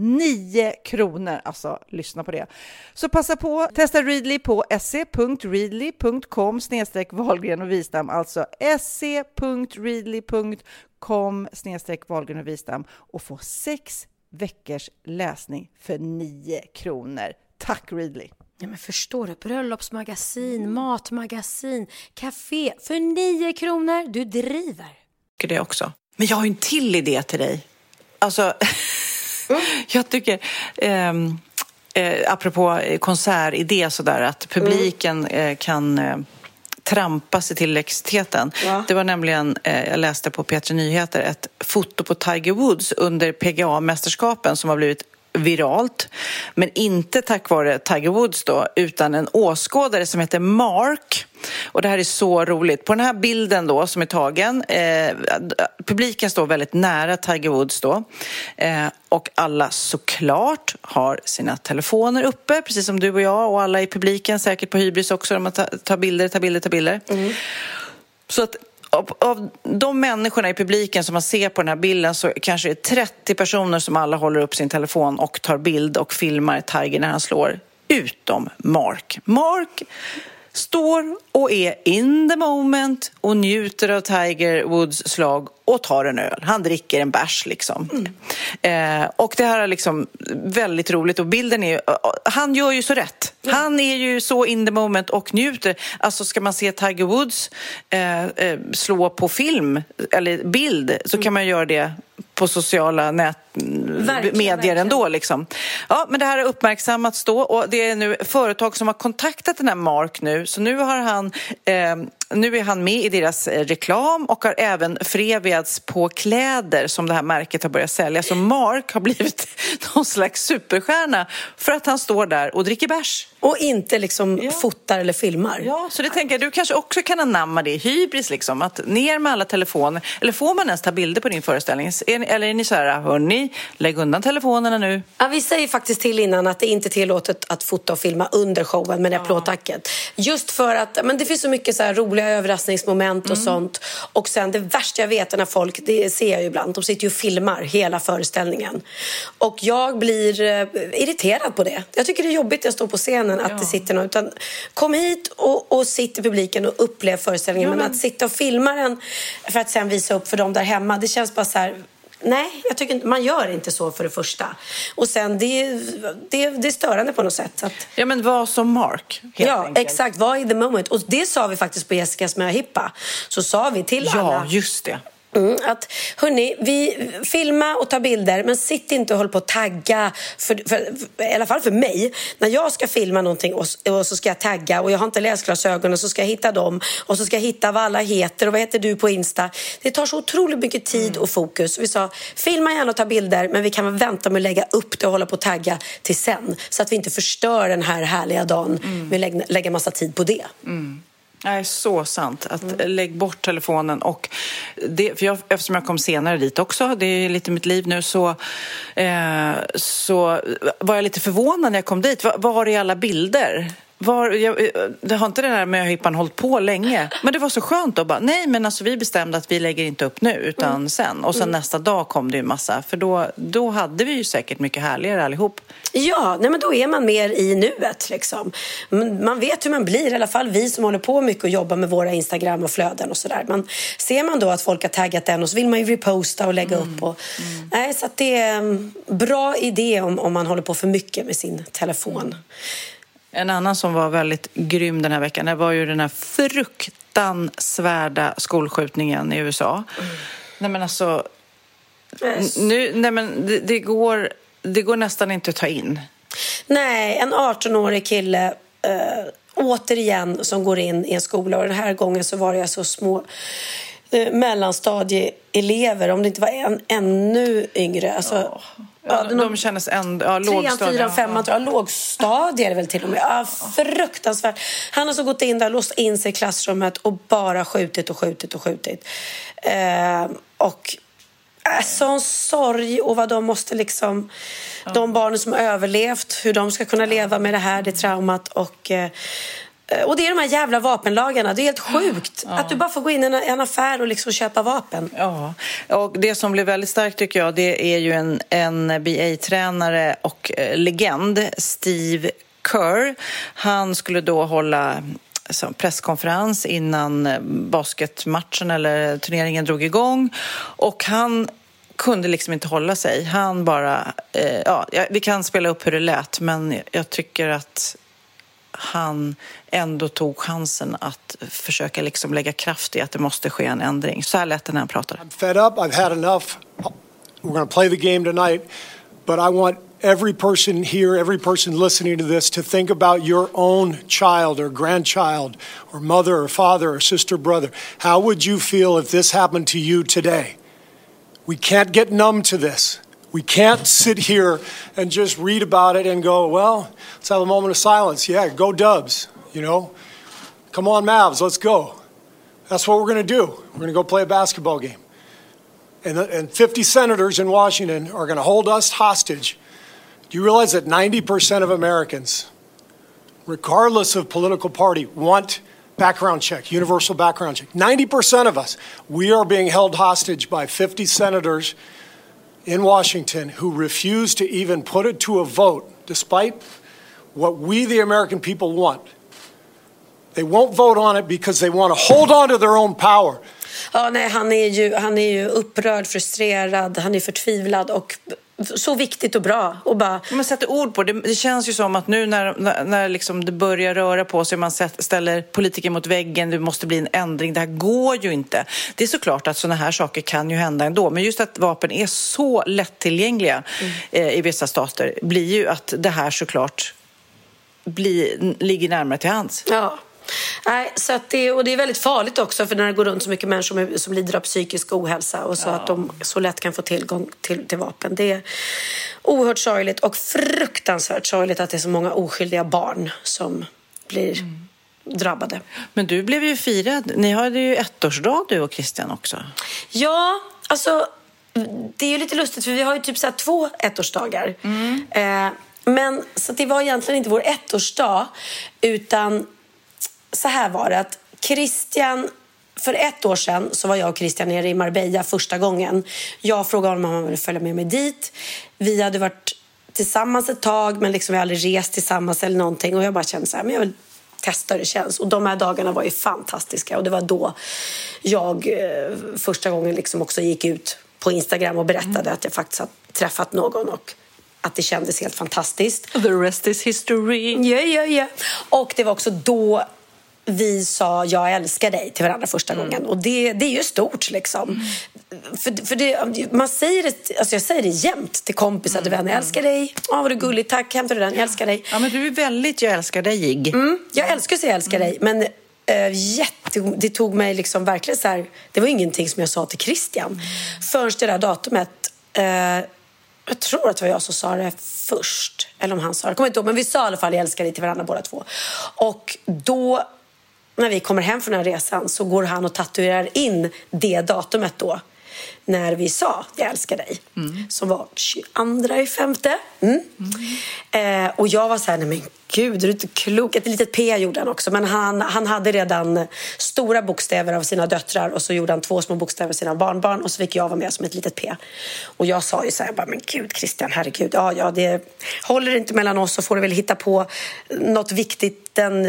9 kronor. Alltså, lyssna på det. Så passa på, testa Readly på se.readly.com snedstreck Wahlgren och Wistam, alltså se.readly.com snedstreck Wahlgren och Wistam och få sex veckors läsning för 9 kronor. Tack Readly! Ja, men förstår du? Bröllopsmagasin, matmagasin, café för 9 kronor. Du driver. Det också. Men jag har ju en till idé till dig. Alltså... Jag tycker, ehm, eh, apropå konsertidé sådär, att publiken eh, kan eh, trampa sig till elektriciteten. Ja. Det var nämligen, eh, jag läste på P3 Nyheter, ett foto på Tiger Woods under PGA-mästerskapen som har blivit viralt. Men inte tack vare Tiger Woods då, utan en åskådare som heter Mark. Och det här är så roligt. På den här bilden då som är tagen, eh, publiken står väldigt nära Tiger Woods då. Eh, och alla såklart har sina telefoner uppe, precis som du och jag och alla i publiken, säkert på hybris också, de tar bilder, tar bilder, tar bilder. Mm. Så att av, av de människorna i publiken som man ser på den här bilden så kanske det är 30 personer som alla håller upp sin telefon och tar bild och filmar Tiger när han slår, utom Mark. Mark står och är in the moment och njuter av Tiger Woods slag och tar en öl. Han dricker en bärs liksom. Mm. Eh, och det här är liksom väldigt roligt och bilden är han gör ju så rätt. Mm. Han är ju så in the moment och njuter. Alltså ska man se Tiger Woods eh, eh, slå på film eller bild så mm. kan man göra det på sociala nät, Verkligen, medier verkligen. ändå. Liksom. Ja, men det här har uppmärksammats då och det är nu företag som har kontaktat den här Mark nu. Så nu har han eh, nu är han med i deras eh, reklam och har även förevigas på kläder som det här märket har börjat sälja. Så Mark har blivit någon slags superstjärna för att han står där och dricker bärs. Och inte liksom Ja. fotar eller filmar. Ja, så det tänker jag, du kanske också kan anamma det, hybris liksom, att ner med alla telefoner. Eller får man ens ta bilder på din föreställning? Eller är ni så här, hörni, lägg undan telefonerna nu. Ja, vi säger faktiskt till innan att det inte är tillåtet att fota och filma under showen med det applådtacket. Just för att men det finns så mycket så här roliga överraskningsmoment och sånt. Och sen det värsta jag vet är när folk, det ser jag ibland, de sitter ju och filmar hela föreställningen. Och jag blir eh, irriterad på det. Jag tycker det är jobbigt när jag står på scenen att det sitter någon. Utan kom hit och, och sitt i publiken och upplev föreställningen. Men att sitta och filma den för att sen visa upp för dem där hemma, det känns bara så här Nej, jag tycker inte, man gör inte så för det första. Och sen, det, det, det är störande på något sätt. Att, Ja, men var som Mark, ja, enkelt. exakt. Var i the moment. Och det sa vi faktiskt på Jessicas möhippa. Så sa vi till Ja, alla just det. Mm, att hörni, vi filma och ta bilder men sitt inte och håll på att tagga. För, för, för, I alla fall för mig. När jag ska filma någonting och, och så ska jag tagga och jag har inte läsglasögon och så ska jag hitta dem och så ska jag hitta vad alla heter och vad heter du på Insta. Det tar så otroligt mycket tid och fokus. Vi sa filma gärna och ta bilder men vi kan vänta med att lägga upp det och hålla på att tagga till sen. Så att vi inte förstör den här härliga dagen med att lägga, lägga massa tid på det. Nej, så sant. Att Mm. lägg bort telefonen. Och det, för jag, eftersom jag kom senare dit också, det är lite mitt liv nu, så, eh, så var jag lite förvånad när jag kom dit. Var, var är alla bilder? Var, jag, eh, det har inte den här möhippan hållit på länge. Men det var så skönt att bara, nej men alltså vi bestämde att vi lägger inte upp nu utan Mm. sen. Och sen nästa dag kom det ju massa. För då, då hade vi ju säkert mycket härligare allihop. Ja, nej men då är man mer i nuet. Liksom. Men Man vet hur man blir, i alla fall vi som håller på mycket och jobbar med våra Instagram och flöden och sådär. Man, ser man då att folk har taggat en och så vill man ju reposta och lägga upp. Och, nej, så det är en bra idé om, om man håller på för mycket med sin telefon. En annan som var väldigt grym den här veckan det var ju den här fruktansvärda skolskjutningen i USA. Nej men alltså, n- nu, nej men det, det, går, det går nästan inte att ta in. Nej, en 18-årig kille eh, återigen som går in i en skola och den här gången så var det alltså små eh, mellanstadieelever, om det inte var en, ännu yngre. Alltså, Ja, är de, de kändes ändå... Ja, Trean, fyran, femman, jag. Lågstadie är det väl till och med. Ja, fruktansvärt. Han har så gått in där, låst in sig i klassrummet och bara skjutit och skjutit och skjutit. Eh, och äh, sån sorg och vad de måste liksom... De barnen som har överlevt, hur de ska kunna leva med det här, det traumat och... Eh, och det är de här jävla vapenlagarna. Det är helt sjukt att du bara får gå in i en, en affär och liksom köpa vapen. Ja, och det som blev väldigt starkt tycker jag det är ju en, en NBA-tränare och eh, legend, Steve Kerr. Han skulle då hålla alltså, presskonferens innan eh, basketmatchen eller turneringen drog igång och han kunde liksom inte hålla sig. Han bara, eh, ja, ja, vi kan spela upp hur det lät men jag tycker att han ändå tog chansen att försöka liksom lägga kraft i att det måste ske en ändring. Så här lät det när han pratade. fed up. I've had enough. We're going to play the game tonight, but I want every person here, every person listening to this, to think about your own child or grandchild or mother or father or sister, brother. How would you feel if this happened to you today? We can't get numb to this. We can't sit here and just read about it and go, well, let's have a moment of silence. Yeah, go Dubs, you know. Come on, Mavs, let's go. That's what we're going to do. We're going to go play a basketball game. And, and 50 senators in Washington are going to hold us hostage. Do you realize that 90% of Americans, regardless of political party, want background check, universal background check? 90% of us, we are being held hostage by 50 senators in Washington who refuse to even put it to a vote, despite what we, the American people, want. They won't vote on it because they want to hold on to their own power. Ja, nej, han, är ju, han är ju upprörd, frustrerad, han är förtvivlad och så viktigt och bra. Och bara... Man sätter ord på det. Det känns ju som att nu när, när, när liksom det börjar röra på sig, man ställer politiker mot väggen, det måste bli en ändring. Det här går ju inte. Det är såklart att sådana här saker kan ju hända ändå, men just att vapen är så lättillgängliga mm. eh, i vissa stater blir ju att det här såklart blir, ligger närmare till hands. Ja. Nej, så att det, och det är väldigt farligt också för när det går runt så mycket människor som lider av psykisk ohälsa och så ja. att de så lätt kan få tillgång till, till vapen. Det är oerhört sorgligt och fruktansvärt sorgligt att det är så många oskyldiga barn som blir mm. drabbade. Men du blev ju firad. Ni hade ju ettårsdag du och Christian också. Ja, alltså det är ju lite lustigt för vi har ju typ så två ettårsdagar. Mm. Eh, men så det var egentligen inte vår ettårsdag utan så här var det att Christian för ett år sedan så var jag och Christian nere i Marbella första gången. Jag frågade honom om han ville följa med mig dit. Vi hade varit tillsammans ett tag men liksom vi hade aldrig rest tillsammans eller någonting och jag bara kände så här, men jag vill testa hur det känns. Och de här dagarna var ju fantastiska och det var då jag eh, första gången liksom också gick ut på Instagram och berättade mm. att jag faktiskt hade träffat någon och att det kändes helt fantastiskt. The rest is history. Ja, ja, ja. Och det var också då vi sa jag älskar dig till varandra första mm. gången. Och det, det är ju stort liksom. Mm. För, för det, man säger det, alltså jag säger det jämt till kompisar och mm. vänner. Jag älskar dig. Åh, vad du gulligt. Tack, hämtar du den? Jag älskar dig. Ja, men du är väldigt jag älskar dig mm. Jag älskar att säga jag älskar dig. Men äh, jätte, det tog mig liksom verkligen så här. Det var ingenting som jag sa till Christian. Mm. Förrän det där datumet. Äh, jag tror att det var jag som sa det först. Eller om han sa det. Jag kommer inte ihåg. Men vi sa i alla fall jag älskar dig till varandra båda två. Och då när vi kommer hem från den här resan så går han och tatuerar in det datumet då när vi sa jag älskar dig, mm. som var 22 i femte. Mm. Mm. Eh, och jag var så här, nej men gud, är du inte klok? Ett litet P gjorde han också, men han, han hade redan stora bokstäver av sina döttrar och så gjorde han två små bokstäver av sina barnbarn och så fick jag vara med som ett litet P. Och jag sa ju så här, bara, men gud Christian, herregud, ja, ja, det håller inte mellan oss så får du väl hitta på något viktigt den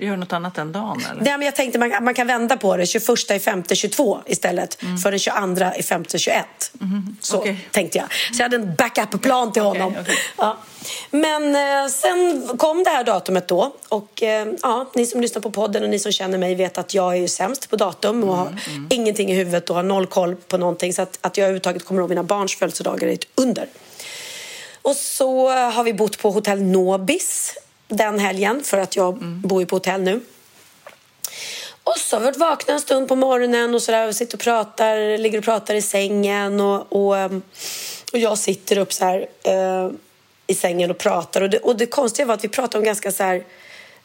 Gör något annat den dagen? Eller? Nej, men jag tänkte man, man kan vända på det. 21 i femte 22 istället mm. för den 22 i femte 21. Mm. Så okay. tänkte jag. Så jag hade en backup-plan till honom. Okay, okay. Ja. Men eh, sen kom det här datumet då. Och eh, ja, ni som lyssnar på podden och ni som känner mig vet att jag är ju sämst på datum och har mm, mm. ingenting i huvudet och har noll koll på någonting. Så att, att jag överhuvudtaget kommer ihåg mina barns födelsedagar är ett under. Och så har vi bott på hotell Nobis den helgen för att jag mm. bor ju på hotell nu. Och så har vi varit vakna en stund på morgonen och sådär sitter och pratar, ligger och pratar i sängen och, och, ehm, och jag sitter upp så här eh, i sängen och pratar och det, och det konstiga var att vi pratade om ganska så här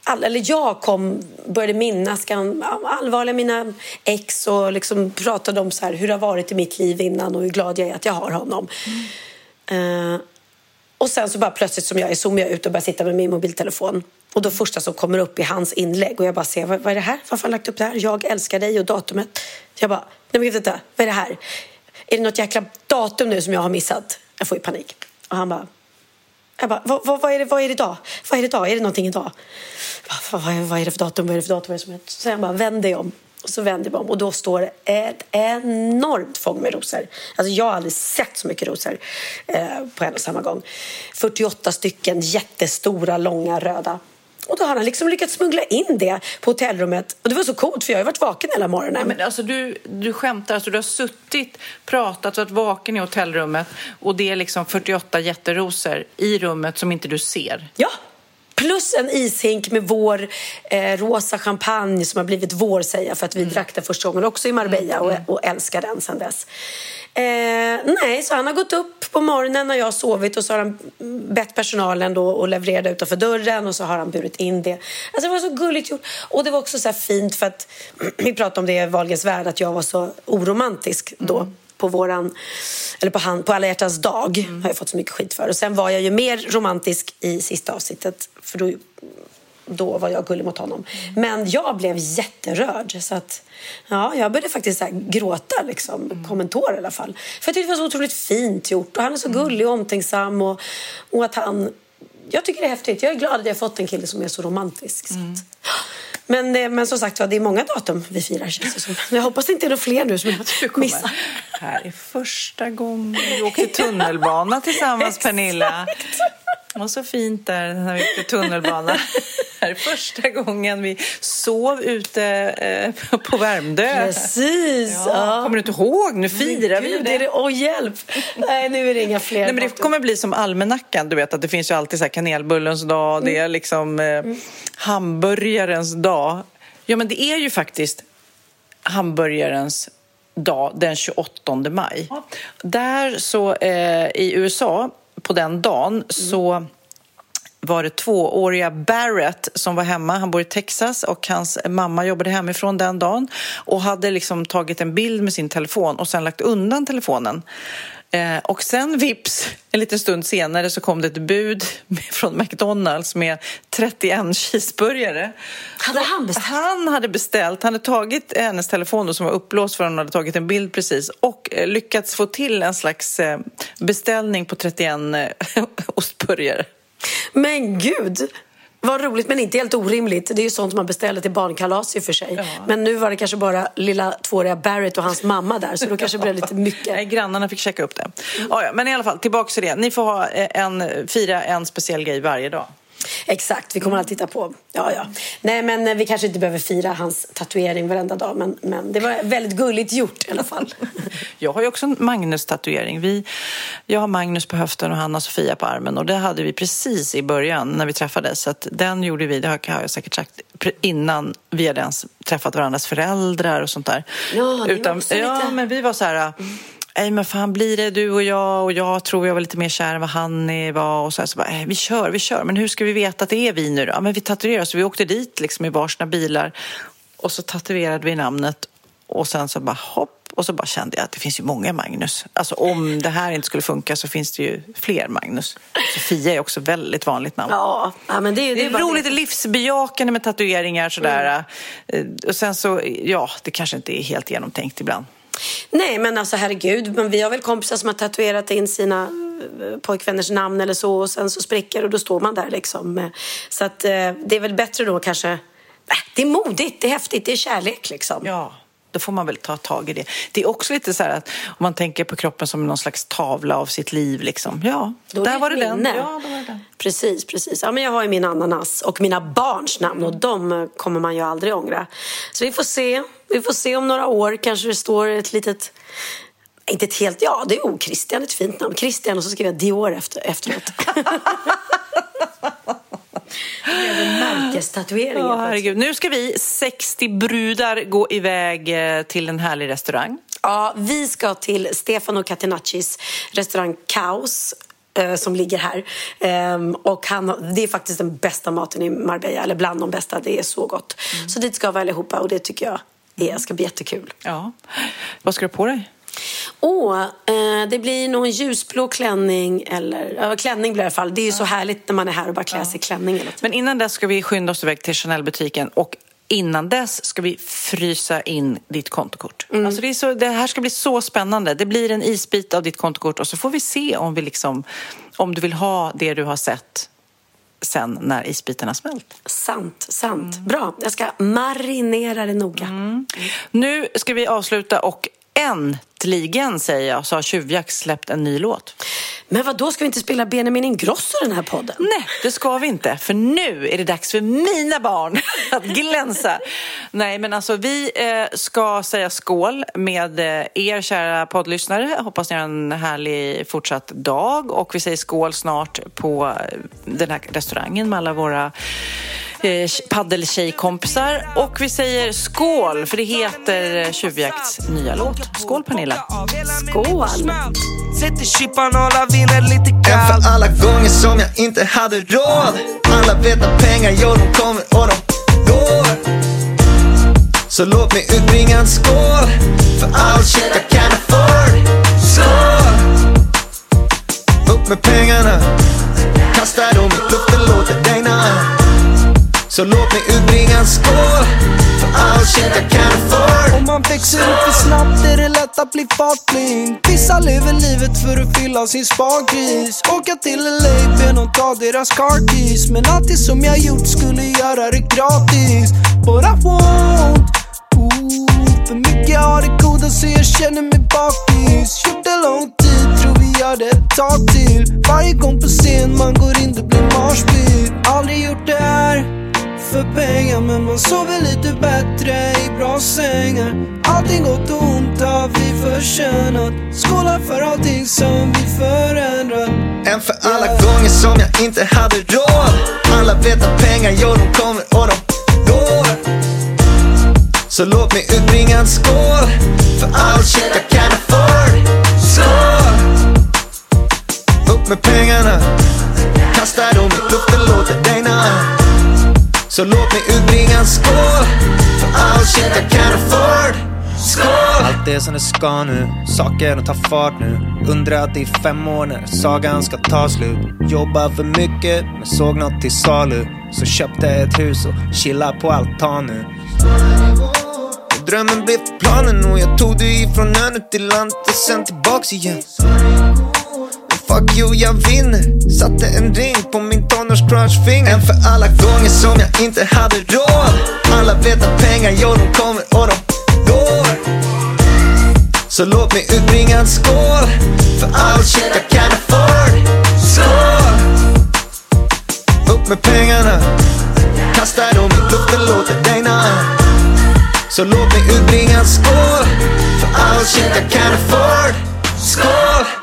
all, eller jag kom, började minnas allvarliga mina ex och liksom pratade om så här, hur det har varit i mitt liv innan och hur glad jag är att jag har honom. Mm. Uh, och sen så bara plötsligt som jag är zoomar jag ut och börjar sitta med min mobiltelefon. Och då första som kommer upp i hans inlägg och jag bara ser, vad, vad är det här? Varför har han lagt upp det här? Jag älskar dig och datumet. Jag bara, nej men vänta, vad är det här? Är det något jäkla datum nu som jag har missat? Jag får ju panik. Och han bara, jag bara, vad, vad, vad, är det, vad är det idag? Vad är det idag? Är det någonting idag? Vad, vad, vad är det för datum? Vad är det för datum? Vad är det som är? Så jag bara, vänd dig om. Och så vänder vi om och då står det ett enormt fång med rosor. Alltså jag har aldrig sett så mycket rosor eh, på en och samma gång. 48 stycken jättestora, långa, röda. Och då har han liksom lyckats smuggla in det på hotellrummet. Och det var så coolt för jag har varit vaken hela morgonen. Men alltså du, du skämtar, alltså du har suttit, pratat, varit vaken i hotellrummet och det är liksom 48 jätterosor i rummet som inte du ser. Ja, Plus en ishink med vår eh, rosa champagne som har blivit vår, säger jag, för att vi mm. drack den första gången också i Marbella och, mm. och älskar den sedan dess. Eh, nej, så han har gått upp på morgonen när jag har sovit och så har han bett personalen då att leverera utanför dörren och så har han burit in det. Alltså det var så gulligt gjort. Och det var också så fint för att vi pratade om det i Wahlgrens värld att jag var så oromantisk då. Mm på våran, eller på, han, på alla hjärtans dag mm. har jag fått så mycket skit för. Och sen var jag ju mer romantisk i sista avsnittet för då, då var jag gullig mot honom. Mm. Men jag blev jätterörd så att ja, jag började faktiskt så gråta liksom, mm. kommentar i alla fall. För jag tyckte det var så otroligt fint gjort och han är så mm. gullig och omtänksam och, och att han jag tycker det är häftigt. Jag är glad att jag har fått en kille som är så romantisk. Så att, Men, eh, men som sagt var, det är många datum vi firar känns det som. Jag hoppas det inte är några fler nu som jag missar. Här är första gången vi åkte tunnelbana tillsammans, Pernilla. Var så fint där när vi åkte tunnelbana. Första gången vi sov ute eh, på Värmdö. Precis. Ja. Ja. Kommer du inte ihåg? Nu firar vi ju det. Åh, hjälp! Nej, nu är det inga fler Nej, men det kommer bli som almanackan, du vet att det finns ju alltid så här kanelbullens dag, det är liksom eh, hamburgarens dag. Ja, men det är ju faktiskt hamburgarens dag den 28 maj. Där så eh, i USA på den dagen så var det tvååriga Barrett som var hemma. Han bor i Texas och hans mamma jobbade hemifrån den dagen och hade liksom tagit en bild med sin telefon och sen lagt undan telefonen. Eh, och sen vips, en liten stund senare så kom det ett bud från McDonalds med 31 cheeseburgare. Hade han beställt? Han hade beställt, han hade tagit hennes telefon då, som var upplåst för hon hade tagit en bild precis och eh, lyckats få till en slags eh, beställning på 31 eh, ostburgare. Men gud! Vad roligt, men inte helt orimligt. Det är ju sånt man beställer till barnkalas i och för sig. Men nu var det kanske bara lilla tvååriga Barrett och hans mamma där, så då kanske det blev lite mycket. Nej, grannarna fick checka upp det. Ja, ja, men i alla fall, tillbaka till det. Ni får ha eh, en, fira en speciell grej varje dag. Exakt, vi kommer att titta på. Ja, ja. Nej, men eh, vi kanske inte behöver fira hans tatuering varenda dag, men, men det var väldigt gulligt gjort i alla fall. Jag har ju också en Magnus-tatuering. Vi, jag har Magnus på höften och Hanna Sofia på armen. Och det hade vi precis i början när vi träffades. Så den gjorde vi, det har har jag säkert sagt, innan vi hade ens träffat varandras föräldrar och sånt där. Ja, det var också ja, lite- men vi var så här... Nej men fan blir det du och jag och jag tror jag var lite mer kär än vad han är- var och så här, så bara, vi kör, vi kör. Men hur ska vi veta att det är vi nu då? Ja, men vi tatuerar så vi åkte dit liksom i varsina bilar och så tatuerade vi namnet och sen så bara hopp och så bara kände jag att det finns ju många Magnus. Alltså om det här inte skulle funka så finns det ju fler Magnus. Sofia är också väldigt vanligt namn. Ja, ja men det, är- Det det är är bara roligt, det. det är livsbejakande med tatueringar sådär. Eh, Och sen så, ja, det kanske inte är helt genomtänkt ibland. Nej, men alltså herregud. Men vi har väl kompisar som har tatuerat in sina eh, pojkvänners namn eller så och sen så spricker och då står man där liksom. Eh, Så att eh, det är väl bättre då kanske. Äh, det är modigt, det är häftigt, det är kärlek liksom. Ja, då får man väl ta tag i det. Det är också lite så här att om man tänker på kroppen som någon slags tavla av sitt liv liksom. Ja, där var det den. Ja, då var det den. Precis, precis. Ja, men jag har ju min ananas och mina barns namn och de kommer man ju aldrig ångra. Så vi får se. Vi får se om några år. Kanske det står ett litet... Inte ett helt... Ja, det är oh, Christian, ett fint namn. Christian och så skriver jag Dior efter, efteråt. Det är en märkestatuering. Ja, herregud. Nu ska vi 60 brudar gå iväg eh, till en härlig restaurang. Ja, vi ska till Stefano Catenaccis restaurang Kaos eh, som ligger här. Ehm, och han, det är faktiskt den bästa maten i Marbella, eller bland de bästa. Det är så gott. Så dit ska vi allihopa och det tycker jag är, ska bli jättekul. Ja. Vad ska du ha på dig? Åh, eh, det blir nog en ljusblå klänning eller ja, klänning blir det i alla fall. Det är ju så härligt när man är här och bara klär sig i klänning. Men innan dess ska vi skynda oss iväg till Chanel-butiken och innan dess ska vi frysa in ditt kontokort. Mm. Alltså det, så, det här ska bli så spännande. Det blir en isbit av ditt kontokort och så får vi se om, vi liksom, om du vill ha det du har sett sen när isbitarna smält. Sant, sant. Bra, jag ska marinera det noga. Nu ska vi avsluta och äntligen, säger jag, så har Tjuvjakt släppt en ny låt. Men vad då ska vi inte spela Benjamin Ingrosso i den här podden? Nej, det ska vi inte. För nu är det dags för mina barn att glänsa. Nej, men alltså vi eh, ska säga skål med eh, er kära poddlyssnare. Hoppas ni har en härlig fortsatt dag. Och vi säger skål snart på eh, den här restaurangen med alla våra eh, paddeltjejkompisar. Och vi säger skål, för det heter Tjuvjakts nya låt. Skål Pernilla! Skål! Sätter chippan och laviner lite En kall för alla gånger som jag inte hade råd Alla vet att pengar, jo de kommer och de går Så låt mig utbringa en skål För all shit I can afford Skål! Upp med pengarna Kasta dem i luften, låt det regna så låt mig utbringa en skål för all shit jag kan för Om man växer upp för snabbt är det lätt att bli fartblind. Vissa lever livet för att fylla sin spargris Åka till LA, ben och ta deras car keys Men allt det som jag gjort skulle göra det gratis. But I won't För mycket av det goda så jag känner mig bakis. Gjort det lång tid, tror vi gör det ett tag till. Varje gång på scen man går in det blir marsvin Aldrig gjort det här för pengar men man sover lite bättre i bra sängar. Allting gott och ont har vi förtjänat. Skålar för allting som vi förändrat En för alla gånger som jag inte hade råd. Alla vet att pengar, jo de kommer och de går. Så låt mig utbringa en skål. För all shit jag kan afford. Skål! Upp med pengarna. Kasta dem i luften, låt det regna. Så låt mig utbringa en skål För all shit I can afford. Skål! Allt är som det ska nu, saker tar fart nu. Undrat i fem år när sagan ska ta slut. Jobbar för mycket men såg något till salu. Så köpte ett hus och chillar på altan nu. Drömmen blev planen och jag tog det ifrån ön ut till land och sen tillbaks igen Fuck you, jag vinner. Satte en ring på min tonårscrunchfinger. En för alla gånger som jag inte hade råd. Alla vet att pengar, jo de kommer och de går. Så låt mig utbringa en skål För all shit I kan afford. Skål! Upp med pengarna. Kasta dem i luften, låt det regna. Så låt mig utbringa en skål För all shit I kan afford. Skål!